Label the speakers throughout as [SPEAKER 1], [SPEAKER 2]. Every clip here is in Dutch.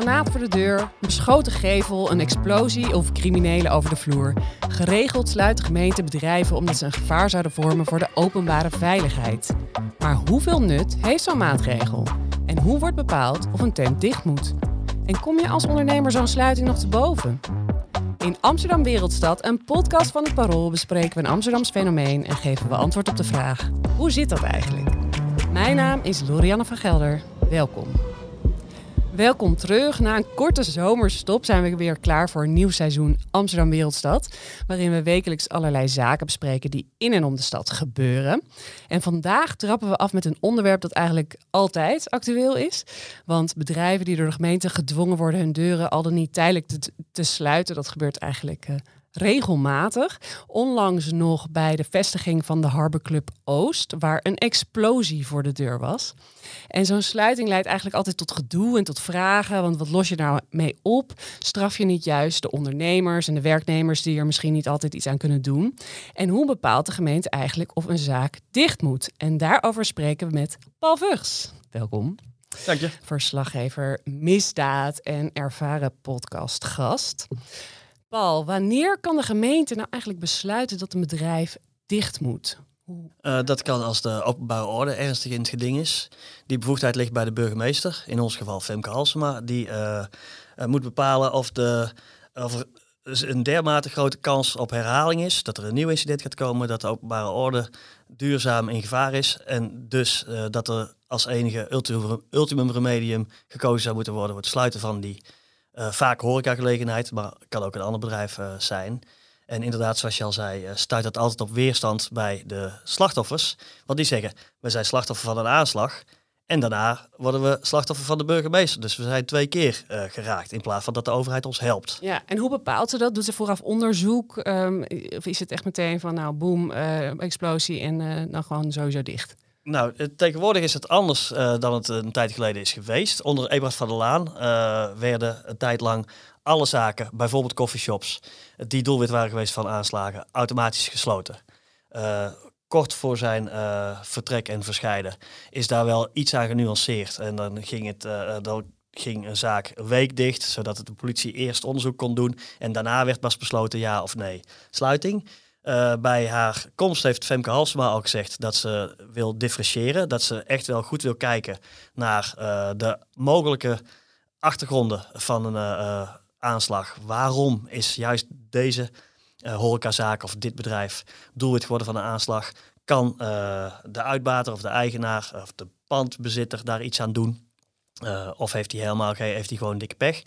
[SPEAKER 1] Granaat voor de deur, beschoten gevel, een explosie of criminelen over de vloer. Geregeld sluit de gemeente bedrijven omdat ze een gevaar zouden vormen voor de openbare veiligheid. Maar hoeveel nut heeft zo'n maatregel? En hoe wordt bepaald of een tent dicht moet? En kom je als ondernemer zo'n sluiting nog te boven? In Amsterdam Wereldstad, een podcast van het Parool, bespreken we een Amsterdams fenomeen en geven we antwoord op de vraag: hoe zit dat eigenlijk? Mijn naam is Lorianne van Gelder. Welkom. Welkom terug. Na een korte zomerstop zijn we weer klaar voor een nieuw seizoen Amsterdam Wereldstad. Waarin we wekelijks allerlei zaken bespreken die in en om de stad gebeuren. En vandaag trappen we af met een onderwerp dat eigenlijk altijd actueel is. Want bedrijven die door de gemeente gedwongen worden hun deuren al dan niet tijdelijk te, te sluiten, dat gebeurt eigenlijk eh, regelmatig. Onlangs nog bij de vestiging van de Harbor Club Oost, waar een explosie voor de deur was. En zo'n sluiting leidt eigenlijk altijd tot gedoe en tot vragen. Want wat los je nou mee op? Straf je niet juist de ondernemers en de werknemers die er misschien niet altijd iets aan kunnen doen? En hoe bepaalt de gemeente eigenlijk of een zaak dicht moet? En daarover spreken we met Paul Vugs. Welkom.
[SPEAKER 2] Dank je.
[SPEAKER 1] Verslaggever misdaad en ervaren podcastgast. Paul, wanneer kan de gemeente nou eigenlijk besluiten dat een bedrijf dicht moet?
[SPEAKER 2] Uh, dat kan als de openbare orde ernstig in het geding is. Die bevoegdheid ligt bij de burgemeester, in ons geval Femke Halsema. Die uh, uh, moet bepalen of, de, of er een dermate grote kans op herhaling is, dat er een nieuw incident gaat komen, dat de openbare orde duurzaam in gevaar is. En dus dat er als enige ultimum, ultimum remedium gekozen zou moeten worden voor het sluiten van die vaak horecagelegenheid, maar kan ook een ander bedrijf zijn. En inderdaad, zoals je al zei, uh, stuit dat altijd op weerstand bij de slachtoffers. Want die zeggen, we zijn slachtoffer van een aanslag. En daarna worden we slachtoffer van de burgemeester. Dus we zijn twee keer uh, geraakt in plaats van dat de overheid ons helpt.
[SPEAKER 1] Ja, en hoe bepaalt ze dat? Doet ze vooraf onderzoek? Um, of is het echt meteen van, nou, boem, uh, explosie en dan gewoon sowieso dicht?
[SPEAKER 2] Nou, tegenwoordig is het anders dan het een tijd geleden is geweest. Onder Ebrard van der Laan werden een tijd lang alle zaken, bijvoorbeeld coffeeshops, die doelwit waren geweest van aanslagen, automatisch gesloten. Kort voor zijn vertrek en verscheiden is daar wel iets aan genuanceerd. En dan ging, het, dan ging een zaak een week dicht, zodat de politie eerst onderzoek kon doen. En daarna werd pas besloten ja of nee. Sluiting. Uh, bij haar komst heeft Femke Halsema al gezegd dat ze wil differentiëren. Dat ze echt wel goed wil kijken naar de mogelijke achtergronden van een aanslag. Waarom is juist deze horecazaak of dit bedrijf doelwit geworden van een aanslag? Kan de uitbater of de eigenaar of de pandbezitter daar iets aan doen? Of heeft hij helemaal geen, heeft hij gewoon dikke pech?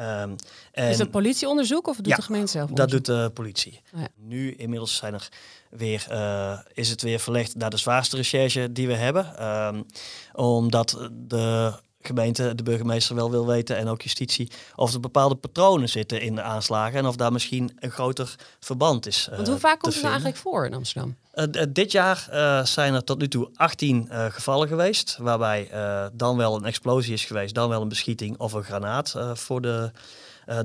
[SPEAKER 1] Um, en is dat politieonderzoek of doet
[SPEAKER 2] ja,
[SPEAKER 1] de gemeente zelf?
[SPEAKER 2] Dat doet de politie. Oh ja. Nu inmiddels zijn er weer, uh, is het weer verlegd naar de zwaarste recherche die we hebben. Um, omdat de gemeente, de burgemeester wel wil weten en ook justitie, of er bepaalde patronen zitten in de aanslagen en of daar misschien een groter verband is.
[SPEAKER 1] Uh, Want hoe vaak komt het nou eigenlijk voor in Amsterdam?
[SPEAKER 2] Uh, dit jaar uh, zijn er tot nu toe 18 gevallen geweest, waarbij dan wel een explosie is geweest, dan wel een beschieting of een granaat voor de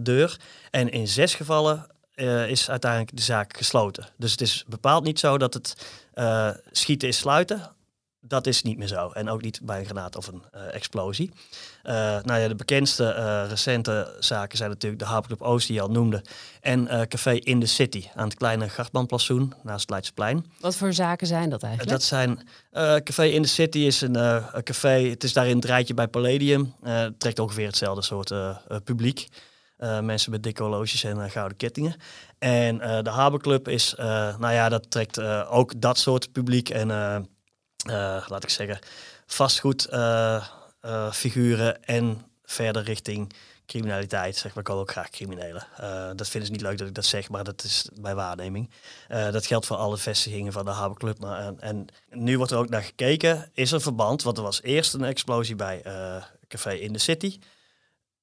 [SPEAKER 2] deur. En in zes gevallen is uiteindelijk de zaak gesloten. Dus het is bepaald niet zo dat het schieten is sluiten dat is niet meer zo. En ook niet bij een granaat of een uh, explosie. Uh, nou ja, de bekendste uh, recente zaken zijn natuurlijk de Harper Club Oost die je al noemde. En Café in the City aan het kleine Gartmanplassoen naast het Leidseplein.
[SPEAKER 1] Wat voor zaken zijn dat eigenlijk?
[SPEAKER 2] dat zijn, Café in the City is een, café, het is daarin het rijtje bij Palladium. het trekt ongeveer hetzelfde soort publiek. mensen met dikke horloges en gouden kettingen. En de Harbour Club is, nou ja, dat trekt ook dat soort publiek en laat ik zeggen, vastgoedfiguren uh, en verder richting criminaliteit. Zeg maar, ik ook graag criminelen. Dat vinden ze niet leuk dat ik dat zeg, maar dat is mijn waarneming. dat geldt voor alle vestigingen van de Haber Club. Maar, en, en, nu wordt er ook naar gekeken, is er verband? Want er was eerst een explosie bij Café in the City.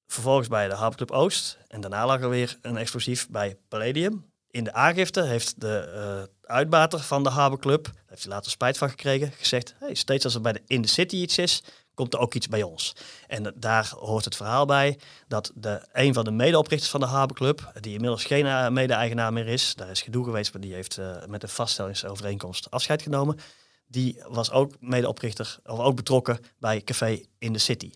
[SPEAKER 2] vervolgens bij de Havenclub Oost. En daarna lag er weer een explosief bij Palladium. In de aangifte heeft de uitbater van de Havenclub, heeft hij later spijt van gekregen, gezegd: hey, steeds als er bij de In the City iets is, komt er ook iets bij ons. En daar hoort het verhaal bij dat de, een van de medeoprichters van de Havenclub, die inmiddels geen uh, mede-eigenaar meer is, daar is gedoe geweest, maar die heeft uh, met een vaststellingsovereenkomst afscheid genomen. Die was ook medeoprichter, of ook betrokken bij Café in the City.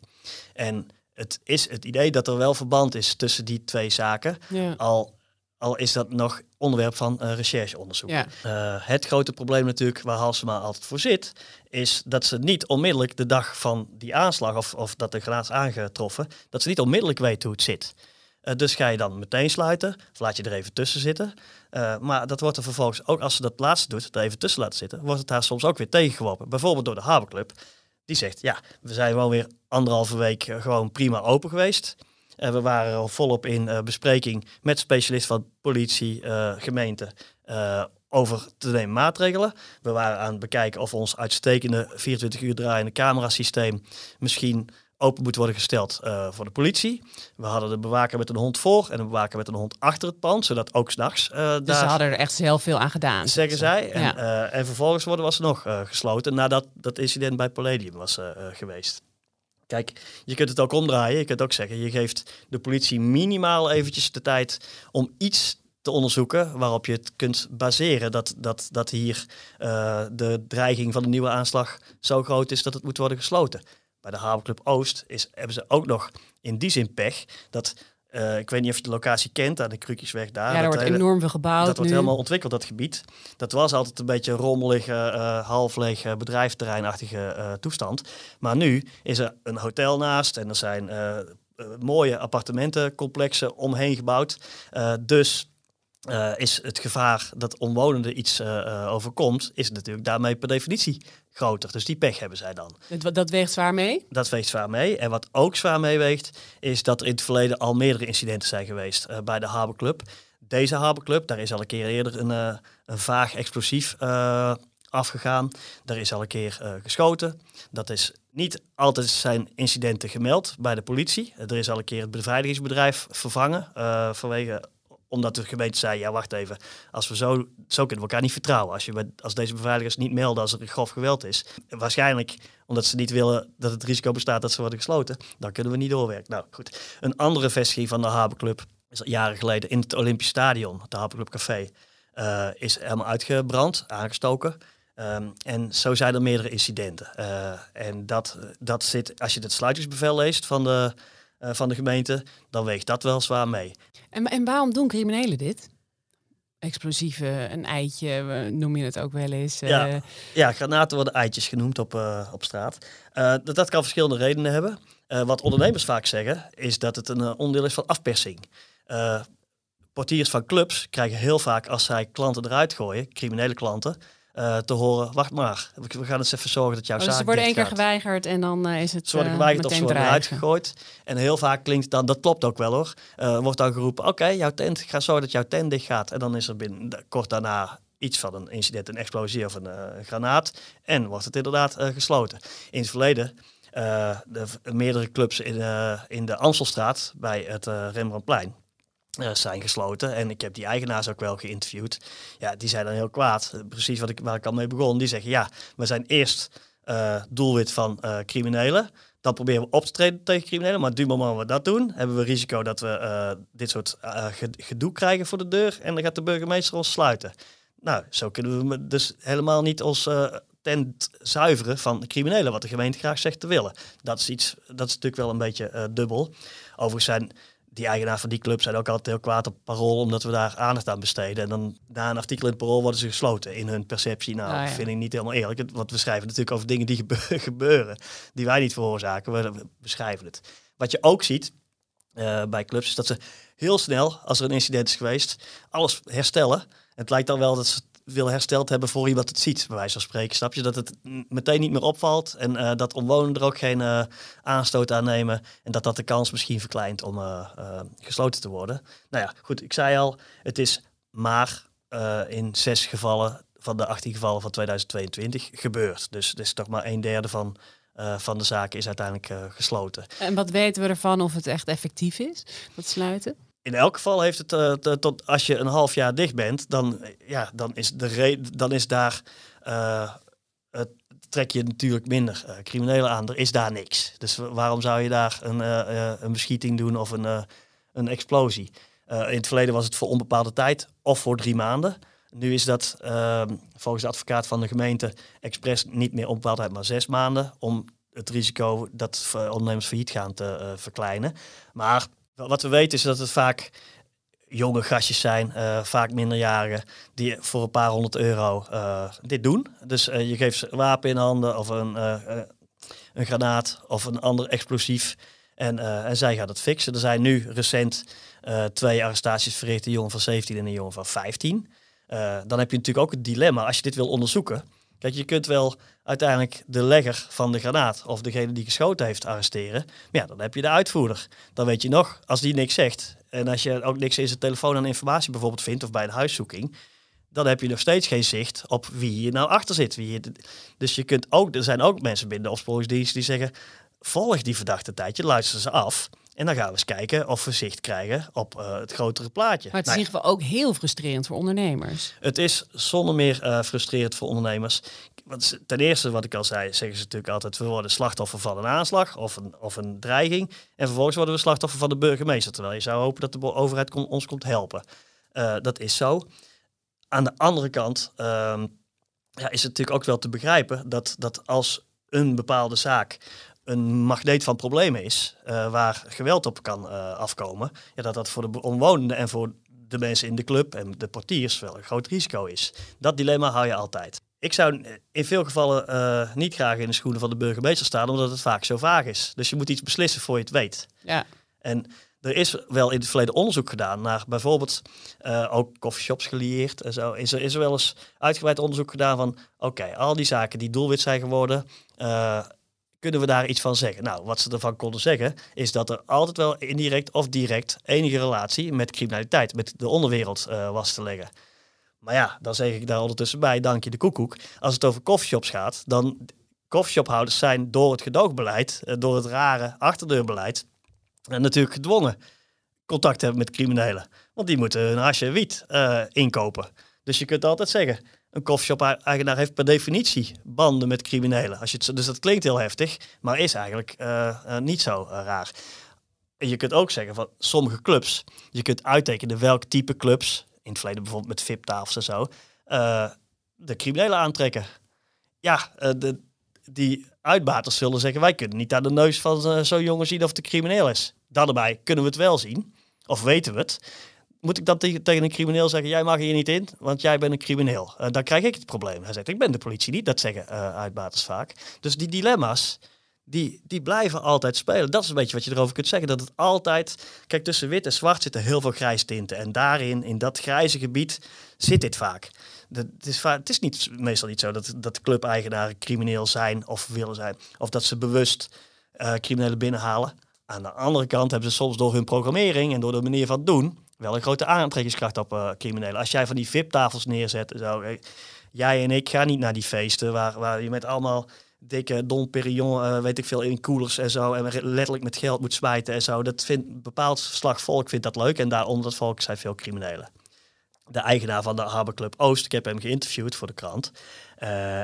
[SPEAKER 2] En het is het idee dat er wel verband is tussen die twee zaken. Ja. Al, al is dat nog onderwerp van uh, rechercheonderzoek. Ja. Uh, het grote probleem natuurlijk waar Halsema altijd voor zit, is dat ze niet onmiddellijk de dag van die aanslag of, of dat de granaat is aangetroffen, dat ze niet onmiddellijk weten hoe het zit. Uh, dus ga je dan meteen sluiten, of laat je er even tussen zitten. maar dat wordt er vervolgens, ook als ze dat laatste doet, er even tussen laten zitten, wordt het daar soms ook weer tegengeworpen. Bijvoorbeeld door de Haberclub. Die zegt, ja, we zijn wel weer anderhalve week eh, gewoon prima open geweest. Uh, we waren al volop in uh, bespreking met specialisten van politie, uh, gemeente, over te nemen maatregelen. We waren aan het bekijken of ons uitstekende 24 uur draaiende camerasysteem misschien open moet worden gesteld uh, voor de politie. We hadden de bewaker met een hond voor en een bewaker met een hond achter het pand, zodat ook s'nachts uh,
[SPEAKER 1] dus daar... ze hadden er echt heel veel aan gedaan.
[SPEAKER 2] Zeggen zij. En, ja. uh, en vervolgens worden was nog gesloten nadat dat incident bij Palladium was geweest. Kijk, je kunt het ook omdraaien. Je kunt ook zeggen, je geeft de politie minimaal eventjes de tijd om iets te onderzoeken waarop je het kunt baseren dat, dat, dat hier de dreiging van de nieuwe aanslag zo groot is dat het moet worden gesloten. Bij de Havenclub Oost is, hebben ze ook nog in die zin pech dat uh, ik weet niet of je de locatie kent, aan de Krukjesweg daar.
[SPEAKER 1] Ja, er wordt enorm veel gebouwd.
[SPEAKER 2] Dat wordt helemaal ontwikkeld, dat gebied. Dat was altijd een beetje een rommelige, uh, half leeg uh, bedrijfterreinachtige toestand. Maar nu is er een hotel naast en er zijn mooie appartementencomplexen omheen gebouwd. dus uh, is het gevaar dat omwonenden iets uh, overkomt, is natuurlijk daarmee per definitie groter. Dus die pech hebben zij dan.
[SPEAKER 1] Dat, dat weegt zwaar mee?
[SPEAKER 2] Dat weegt zwaar mee. En wat ook zwaar meeweegt, is dat er in het verleden al meerdere incidenten zijn geweest uh, bij de Haberclub. Deze Haberclub, daar is al een keer eerder een, een vaag explosief afgegaan. Daar is al een keer geschoten. Dat is niet altijd zijn incidenten gemeld bij de politie. Er is al een keer het beveiligingsbedrijf vervangen vanwege omdat de gemeente zei, ja wacht even, als we zo, zo kunnen we elkaar niet vertrouwen. Als, je, als deze beveiligers niet melden als er een grof geweld is. Waarschijnlijk omdat ze niet willen dat het risico bestaat dat ze worden gesloten. Dan kunnen we niet doorwerken. Nou goed, een andere vestiging van de Habenclub is jaren geleden in het Olympisch Stadion, de Habenclub Café, uh, is helemaal uitgebrand, aangestoken. Um, en zo zijn er meerdere incidenten. Uh, en dat, dat zit, als je het sluitingsbevel leest van de, uh, van de gemeente, dan weegt dat wel zwaar mee.
[SPEAKER 1] En, en waarom doen criminelen dit? Explosieve, een eitje, noem je het ook wel eens.
[SPEAKER 2] Ja, uh... ja granaten worden eitjes genoemd op, uh, op straat. Uh, dat, dat kan verschillende redenen hebben. wat ondernemers vaak zeggen, is dat het een onderdeel is van afpersing. portiers van clubs krijgen heel vaak, als zij klanten eruit gooien, criminele klanten, uh, te horen, wacht maar, we gaan eens even zorgen dat jouw oh, dus zaak
[SPEAKER 1] Ze worden één keer geweigerd en dan uh, is het
[SPEAKER 2] Ze worden eh, geweigerd of ze worden eruit gegooid. En heel vaak klinkt dan, dat klopt ook wel hoor, wordt dan geroepen, oké, jouw tent, ik ga zorgen dat jouw tent dicht gaat. En dan is er binnen, kort daarna iets van een incident, een explosie of een granaat. En wordt het inderdaad gesloten. In het verleden, de, meerdere clubs in, in de Amstelstraat bij het Rembrandtplein uh, zijn gesloten. En ik heb die eigenaars ook wel geïnterviewd. Ja, die zijn dan heel kwaad. Precies wat ik, waar ik al mee begon. Die zeggen, ja, we zijn eerst uh, doelwit van uh, criminelen. Dan proberen we op te treden tegen criminelen. Maar du moment we dat doen, hebben we risico dat we dit soort gedoe krijgen voor de deur. En dan gaat de burgemeester ons sluiten. Nou, zo kunnen we dus helemaal niet ons tent zuiveren van criminelen, wat de gemeente graag zegt te willen. Dat is iets, dat is natuurlijk wel een beetje dubbel. Overigens zijn die eigenaar van die club zijn ook altijd heel kwaad op Parool, omdat we daar aandacht aan besteden. En dan na een artikel in het Parool worden ze gesloten in hun perceptie. Nou, ah, vind ik niet helemaal eerlijk. Want we schrijven natuurlijk over dingen die gebeuren, die wij niet veroorzaken. We beschrijven het. Wat je ook ziet uh, bij clubs, is dat ze heel snel, als er een incident is geweest, alles herstellen. Het lijkt dan wel dat ze wil hersteld hebben voor iemand het ziet, bij wijze van spreken. Snap je? Dat het meteen niet meer opvalt en uh, dat omwonenden er ook geen uh, aanstoot aan nemen en dat dat de kans misschien verkleint om uh, gesloten te worden. Nou ja, goed, ik zei al, het is maar in zes gevallen van de 18 gevallen van 2022 gebeurd. Dus het is toch maar een derde van van de zaken is uiteindelijk gesloten.
[SPEAKER 1] En wat weten we ervan of het echt effectief is, dat sluiten?
[SPEAKER 2] In elk geval heeft het tot als je een half jaar dicht bent, dan, ja, dan, is, de dan is daar het trek je natuurlijk minder criminelen aan. Er is daar niks. Dus waarom zou je daar een, een beschieting doen of een, een explosie? in het verleden was het voor onbepaalde tijd of voor drie maanden. Nu is dat ehm, volgens de advocaat van de gemeente expres niet meer onbepaalde tijd, maar zes maanden. Om het risico dat ondernemers failliet gaan te verkleinen. Maar wat we weten is dat het vaak jonge gastjes zijn, uh, vaak minderjarigen, die voor een paar honderd euro uh, dit doen. Dus uh, je geeft ze een wapen in handen of een, een granaat of een ander explosief. En, en zij gaat het fixen. Er zijn nu recent twee arrestaties verricht, een jongen van 17 en een jongen van 15. dan heb je natuurlijk ook het dilemma als je dit wil onderzoeken. Kijk, je kunt wel uiteindelijk de legger van de granaat of degene die geschoten heeft arresteren. Maar ja, dan heb je de uitvoerder. Dan weet je nog, als die niks zegt en als je ook niks in zijn telefoon aan informatie bijvoorbeeld vindt of bij een huiszoeking, dan heb je nog steeds geen zicht op wie hier nou achter zit. Wie dus je kunt ook, er zijn ook mensen binnen de opsporingsdienst die zeggen, volg die verdachte tijdje, luister ze af. En dan gaan we eens kijken of we zicht krijgen op uh, het grotere plaatje.
[SPEAKER 1] Maar het is in ieder geval ook heel frustrerend voor ondernemers.
[SPEAKER 2] Het is zonder meer uh, frustrerend voor ondernemers. Want ten eerste, wat ik al zei, zeggen ze natuurlijk altijd: we worden slachtoffer van een aanslag of een, of een dreiging. En vervolgens worden we slachtoffer van de burgemeester. Terwijl je zou hopen dat de overheid kom, ons komt helpen. Uh, dat is zo. Aan de andere kant uh, ja, is het natuurlijk ook wel te begrijpen dat, dat als een bepaalde zaak een magneet van problemen is, uh, waar geweld op kan uh, afkomen, ja, dat dat voor de omwonenden en voor de mensen in de club en de portiers wel een groot risico is. Dat dilemma hou je altijd. Ik zou in veel gevallen uh, niet graag in de schoenen van de burgemeester staan, omdat het vaak zo vaag is. Dus je moet iets beslissen voor je het weet.
[SPEAKER 1] Ja.
[SPEAKER 2] En er is wel in het verleden onderzoek gedaan naar bijvoorbeeld uh, ook coffeeshops gelieerd en zo. Is er, is er wel eens uitgebreid onderzoek gedaan van, oké, al die zaken die doelwit zijn geworden, uh, kunnen we daar iets van zeggen? Nou, wat ze ervan konden zeggen, is dat er altijd wel indirect of direct enige relatie met criminaliteit, met de onderwereld uh, was te leggen. Maar ja, dan zeg ik daar ondertussen bij, dank je de koekoek. Als het over coffeeshops gaat, dan coffeeshophouders zijn door het gedoogbeleid, uh, door het rare achterdeurbeleid, en natuurlijk gedwongen contact hebben met criminelen. Want die moeten een hasje wiet inkopen. Dus je kunt altijd zeggen, een coffeeshop-eigenaar heeft per definitie banden met criminelen. Als je het, dus dat klinkt heel heftig, maar is eigenlijk uh, uh, niet zo uh, raar. En je kunt ook zeggen van sommige clubs, je kunt uittekenen welk type clubs, in het verleden bijvoorbeeld met VIP-tafels en zo, de criminelen aantrekken. Ja, de, die uitbaters zullen zeggen, wij kunnen niet aan de neus van zo'n jongen zien of het crimineel is. Daarbij kunnen we het wel zien, of weten we het moet ik dan tegen, tegen een crimineel zeggen, jij mag hier niet in, want jij bent een crimineel. Uh, dan krijg ik het probleem. Hij zegt, ik ben de politie niet. Dat zeggen uh, uitbaters vaak. Dus die dilemma's, die, die blijven altijd spelen. Dat is een beetje wat je erover kunt zeggen. Dat het altijd, kijk, tussen wit en zwart zitten heel veel grijs tinten. En daarin, in dat grijze gebied, zit dit vaak. het, is het is niet, meestal niet zo dat, dat club-eigenaren crimineel zijn of willen zijn. Of dat ze bewust uh, criminelen binnenhalen. Aan de andere kant hebben ze soms door hun programmering en door de manier van doen wel een grote aantrekkingskracht op uh, criminelen. Als jij van die VIP-tafels neerzet, zo, eh, jij en ik gaan niet naar die feesten waar, waar je met allemaal dikke Don Perignon, uh, weet ik veel, in koelers en zo, en letterlijk met geld moet smijten en zo. Dat vindt bepaald slag volk vindt dat leuk en daaronder dat volk zijn veel criminelen. De eigenaar van de Harbor Club Oost, ik heb hem geïnterviewd voor de krant,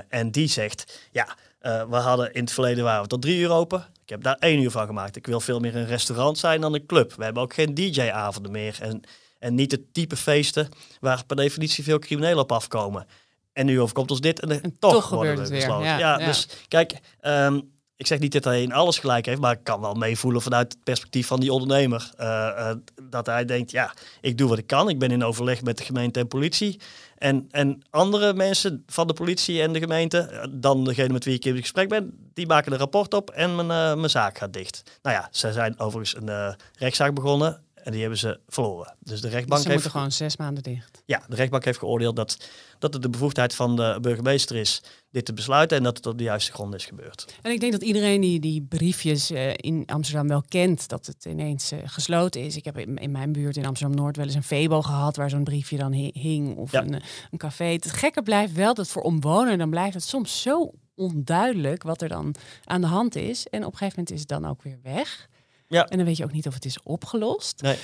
[SPEAKER 2] en die zegt, ja, uh, we hadden in het verleden waren we tot drie uur open. Ik heb daar één uur van gemaakt. Ik wil veel meer een restaurant zijn dan een club. We hebben ook geen DJ-avonden meer. En, en niet het type feesten waar per definitie veel criminelen op afkomen. En nu overkomt ons dit en, en toch, toch gebeurt het weer. Ja, ja, dus kijk, um, ik zeg niet dat hij in alles gelijk heeft, maar ik kan wel meevoelen vanuit het perspectief van die ondernemer. Uh, uh, dat hij denkt, ja, ik doe wat ik kan. Ik ben in overleg met de gemeente en politie. En, andere mensen van de politie en de gemeente, eh, dan degene met wie ik in gesprek ben, die maken een rapport op en mijn, mijn zaak gaat dicht. Nou ja, ze zijn overigens een rechtszaak begonnen. En die hebben ze verloren. Dus de
[SPEAKER 1] Dus
[SPEAKER 2] rechtbank
[SPEAKER 1] ze
[SPEAKER 2] heeft
[SPEAKER 1] moeten gewoon zes maanden dicht.
[SPEAKER 2] ja, de rechtbank heeft geoordeeld dat, dat het de bevoegdheid van de burgemeester is dit te besluiten en dat het op de juiste grond is gebeurd.
[SPEAKER 1] En ik denk dat iedereen die die briefjes eh, in Amsterdam wel kent, dat het ineens eh, gesloten is. Ik heb in, in mijn buurt in Amsterdam-Noord wel eens een Febo gehad waar zo'n briefje dan hi- hing. Of
[SPEAKER 2] Ja.
[SPEAKER 1] een, eh, een café. Het gekke blijft wel dat voor omwonenden dan blijft het soms zo onduidelijk wat er dan aan de hand is. En op een gegeven moment is het dan ook weer weg.
[SPEAKER 2] Ja.
[SPEAKER 1] En dan weet je ook niet of het is opgelost.
[SPEAKER 2] Nee.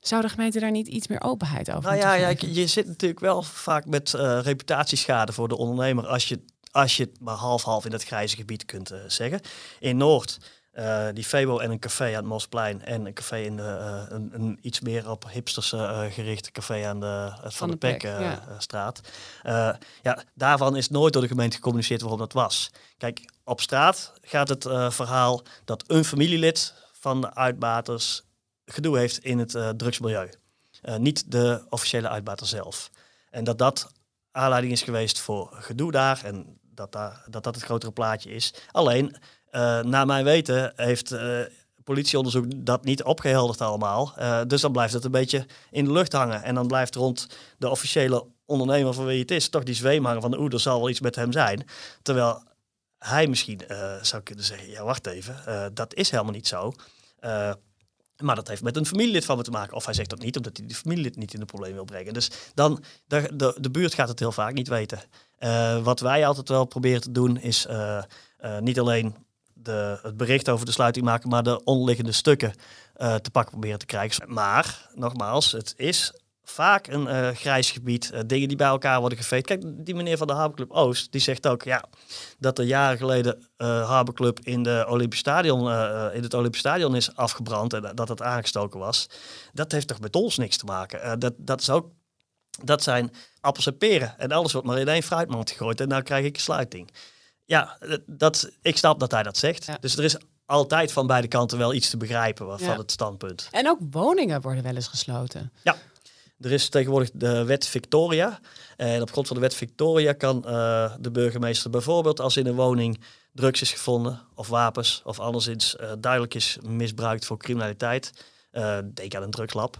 [SPEAKER 1] Zou de gemeente daar niet iets meer openheid over
[SPEAKER 2] Nou ja, je zit natuurlijk wel vaak met eh, reputatieschade voor de ondernemer als je, als je het maar half-half in dat grijze gebied kunt eh, zeggen. In Noord, eh, die Febo en een café aan het Mosplein en een café in de, een, een iets meer op hipsters eh, gericht café aan de, het Van,
[SPEAKER 1] de
[SPEAKER 2] de Pek
[SPEAKER 1] Pek,
[SPEAKER 2] eh,
[SPEAKER 1] ja.
[SPEAKER 2] ja, daarvan is nooit door de gemeente gecommuniceerd waarom dat was. Kijk, op straat gaat het verhaal dat een familielid van de uitbaters gedoe heeft in het eh, drugsmilieu. Eh, niet de officiële uitbater zelf. En dat dat aanleiding is geweest voor gedoe daar en dat dat, dat het grotere plaatje is. Alleen, eh, naar mijn weten heeft politieonderzoek dat niet opgehelderd allemaal. Dus dan blijft het een beetje in de lucht hangen. En dan blijft rond de officiële ondernemer van wie het is toch die zweem hangen van oeh, er zal wel iets met hem zijn. Terwijl hij misschien eh, zou kunnen zeggen, ja wacht even, eh, dat is helemaal niet zo. Eh, maar dat heeft met een familielid van me te maken. Of hij zegt dat niet, omdat hij die familielid niet in de probleem wil brengen. Dus dan, de, de, de buurt gaat het heel vaak niet weten. Wat wij altijd wel proberen te doen, is niet alleen de, het bericht over de sluiting maken, maar de onderliggende stukken te pakken proberen te krijgen. Maar, nogmaals, het is vaak een eh, grijs gebied. eh, dingen die bij elkaar worden geveed. Kijk, die meneer van de Haberclub Oost, die zegt ook, ja, dat er jaren geleden eh Haberclub in, de Olympisch Stadion, in het Olympisch Stadion is afgebrand en dat het aangestoken was. Dat heeft toch met ons niks te maken. Dat, dat is ook, dat zijn appels en peren. En alles wordt maar in één fruitmand gegooid en dan krijg ik een sluiting. Ja, dat, ik snap dat hij dat zegt.
[SPEAKER 1] Ja.
[SPEAKER 2] Dus er is altijd van beide kanten wel iets te begrijpen van
[SPEAKER 1] Ja.
[SPEAKER 2] het standpunt.
[SPEAKER 1] En ook woningen worden wel eens gesloten.
[SPEAKER 2] Er is tegenwoordig de wet Victoria. En op grond van de wet Victoria kan eh, de burgemeester bijvoorbeeld als in een woning drugs is gevonden of wapens of anderszins eh, duidelijk is misbruikt voor criminaliteit, eh, denk aan een drugslab,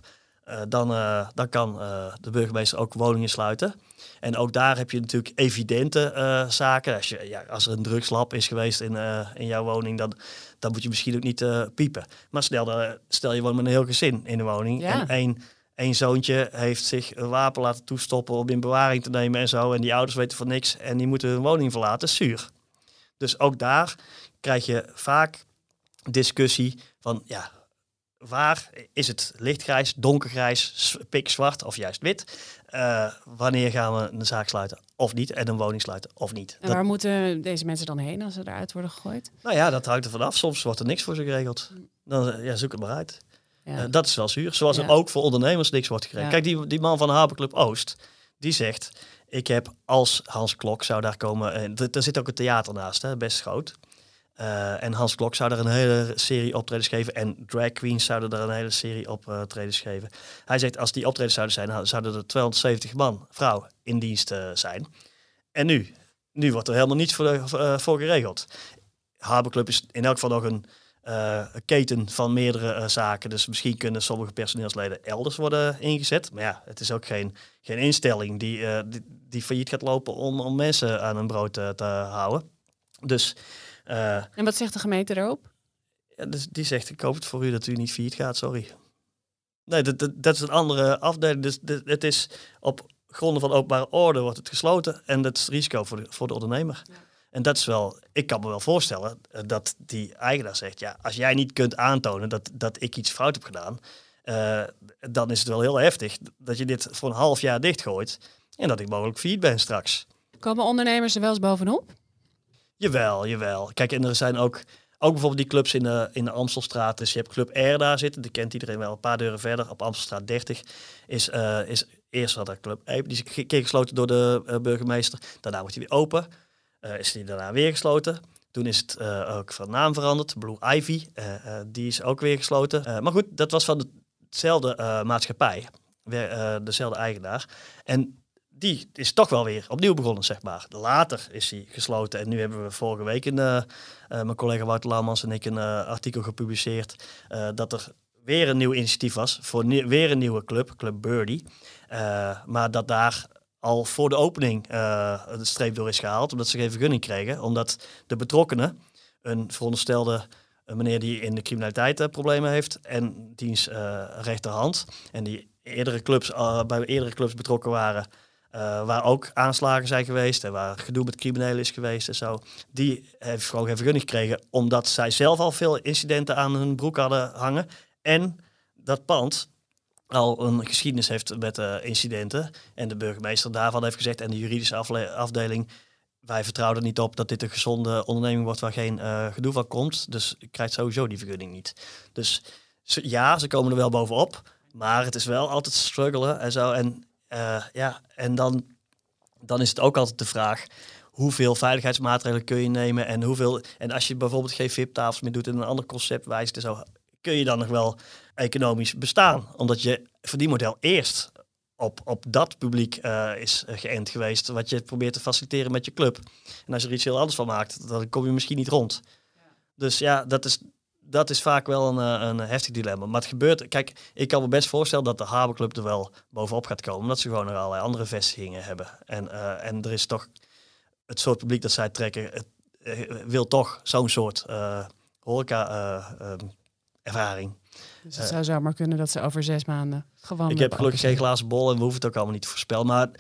[SPEAKER 2] dan, dan kan de burgemeester ook woningen sluiten. En ook daar heb je natuurlijk evidente zaken. Als, je, ja, als er een drugslab is geweest in, in jouw woning, dan, dan moet je misschien ook niet piepen. Maar stel, stel je woont met een heel gezin in de woning
[SPEAKER 1] Ja.
[SPEAKER 2] en één Eén zoontje heeft zich een wapen laten toestoppen om in bewaring te nemen en zo. En die ouders weten van niks en die moeten hun woning verlaten. Zuur. Dus ook daar krijg je vaak discussie van, ja, waar is het lichtgrijs, donkergrijs, pikzwart of juist wit? Eh, wanneer gaan we een zaak sluiten of niet en een woning sluiten of niet?
[SPEAKER 1] En
[SPEAKER 2] Dat,
[SPEAKER 1] waar moeten deze mensen dan heen als ze eruit worden gegooid?
[SPEAKER 2] nou ja, dat hangt er vanaf. Soms wordt er niks voor ze geregeld. Dan ja, zoek het maar uit.
[SPEAKER 1] Ja.
[SPEAKER 2] Eh, dat is wel zuur. Zoals er ook voor ondernemers niks wordt gekregen. Kijk, die, die man van Haberclub Oost, die zegt... Ik heb als Hans Klok zou daar komen... En er zit ook een theater naast, hè, best groot. Eh, en Hans Klok zou daar een hele serie optredens geven. En drag queens zouden daar een hele serie optredens geven. Hij zegt, als die optredens zouden zijn... zouden er 270 man, vrouw, in dienst eh, zijn. En nu? Nu wordt er helemaal niets voor, eh, voor geregeld. Haberclub is in elk geval nog een een keten van meerdere eh, zaken. Dus misschien kunnen sommige personeelsleden elders worden ingezet. Maar ja, het is ook geen, geen instelling die, eh, die, die failliet gaat lopen om, om mensen aan hun brood te houden. Dus,
[SPEAKER 1] En wat zegt de gemeente daarop?
[SPEAKER 2] ja, dus die zegt, ik hoop het voor u dat u niet failliet gaat, sorry. Nee, dat, dat, dat is een andere afdeling. Dus het is op gronden van openbare orde wordt het gesloten. En dat is het risico voor de, voor de ondernemer. En dat is wel, ik kan me wel voorstellen eh, dat die eigenaar zegt, ja, als jij niet kunt aantonen dat, dat ik iets fout heb gedaan, eh, dan is het wel heel heftig dat je dit voor een half jaar dichtgooit en dat ik mogelijk failliet ben straks.
[SPEAKER 1] Komen ondernemers er wel eens bovenop?
[SPEAKER 2] Jawel, jawel. Kijk, en er zijn ook, ook bijvoorbeeld die clubs in de, in de Amstelstraat. Dus je hebt Club R daar zitten, die kent iedereen wel. Een paar deuren verder, op Amstelstraat 30, is, eh, is eerst had er Club E. Die is een keer gesloten door de burgemeester. Daarna wordt hij weer open. Eh, is die daarna weer gesloten. Toen is het eh, ook van naam veranderd. Blue Ivy, eh, die is ook weer gesloten. Maar goed, dat was van dezelfde maatschappij. Weer, dezelfde eigenaar. En die is toch wel weer opnieuw begonnen, zeg maar. Later is hij gesloten. En nu hebben we vorige week, een, mijn collega Wouter Laumans en ik, een artikel gepubliceerd. dat er weer een nieuw initiatief was voor weer een nieuwe club, Club Birdie. Maar dat daar al voor de opening eh de streep door is gehaald, omdat ze geen vergunning kregen. Omdat de betrokkenen, een veronderstelde eh, meneer die in de criminaliteit eh, problemen heeft en diens eh, rechterhand, en die eerdere clubs, bij eerdere clubs betrokken waren, waar ook aanslagen zijn geweest en waar gedoe met criminelen is geweest en zo. Die heeft gewoon geen vergunning gekregen, omdat zij zelf al veel incidenten aan hun broek hadden hangen. En dat pand al een geschiedenis heeft met eh, incidenten. En de burgemeester daarvan heeft gezegd, en de juridische afdeling, wij vertrouwen er niet op dat dit een gezonde onderneming wordt waar geen eh, gedoe van komt. Dus krijgt sowieso die vergunning niet. Dus ja, ze komen er wel bovenop. Maar het is wel altijd struggelen en zo. En eh, ja, en dan, dan is het ook altijd de vraag. Hoeveel veiligheidsmaatregelen kun je nemen en hoeveel. En als je bijvoorbeeld geen VIP-tafels meer doet en een ander concept wijst zo, kun je dan nog wel economisch bestaan. Omdat je verdienmodel eerst op, op dat publiek eh, is geënt geweest, wat je probeert te faciliteren met je club. En als je er iets heel anders van maakt, dan kom je misschien niet rond. Dus ja, dat is, dat is vaak wel een, eh, een heftig dilemma. Maar het gebeurt, kijk, ik kan me best voorstellen dat de Haberclub er wel bovenop gaat komen, omdat ze gewoon nog allerlei andere vestigingen hebben. En, eh, en er is toch het soort publiek dat zij trekken, het, wil toch zo'n soort horeca eh, ehm, ervaring.
[SPEAKER 1] Dus het zou zomaar kunnen dat ze over zes maanden gewoon...
[SPEAKER 2] Ik heb gelukkig geen glazen bol en we hoeven het ook allemaal niet te voorspellen. Maar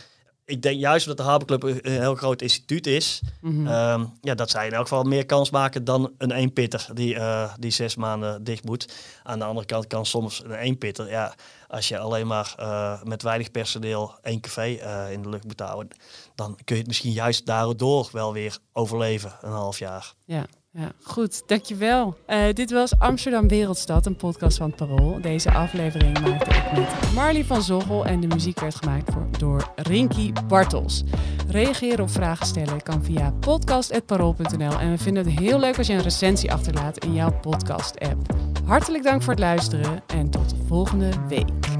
[SPEAKER 2] ik denk juist omdat de Haberclub een heel groot instituut is.
[SPEAKER 1] Mhm.
[SPEAKER 2] ehm, ja, dat zij in elk geval meer kans maken dan een eenpitter die, eh, die zes maanden dicht moet. Aan de andere kant kan soms een eenpitter, ja, als je alleen maar eh, met weinig personeel één café in de lucht moet houden, dan kun je het misschien juist daardoor wel weer overleven, een half jaar.
[SPEAKER 1] Ja, ja, goed, dankjewel. Eh dit was Amsterdam Wereldstad, een podcast van het Parool. Deze aflevering maakte ik met Marley van Zoggel en de muziek werd gemaakt voor, door Rinky Bartels. Reageren op vragen stellen kan via podcast.parool.nl en we vinden het heel leuk als je een recensie achterlaat in jouw podcast-app. Hartelijk dank voor het luisteren en tot volgende week.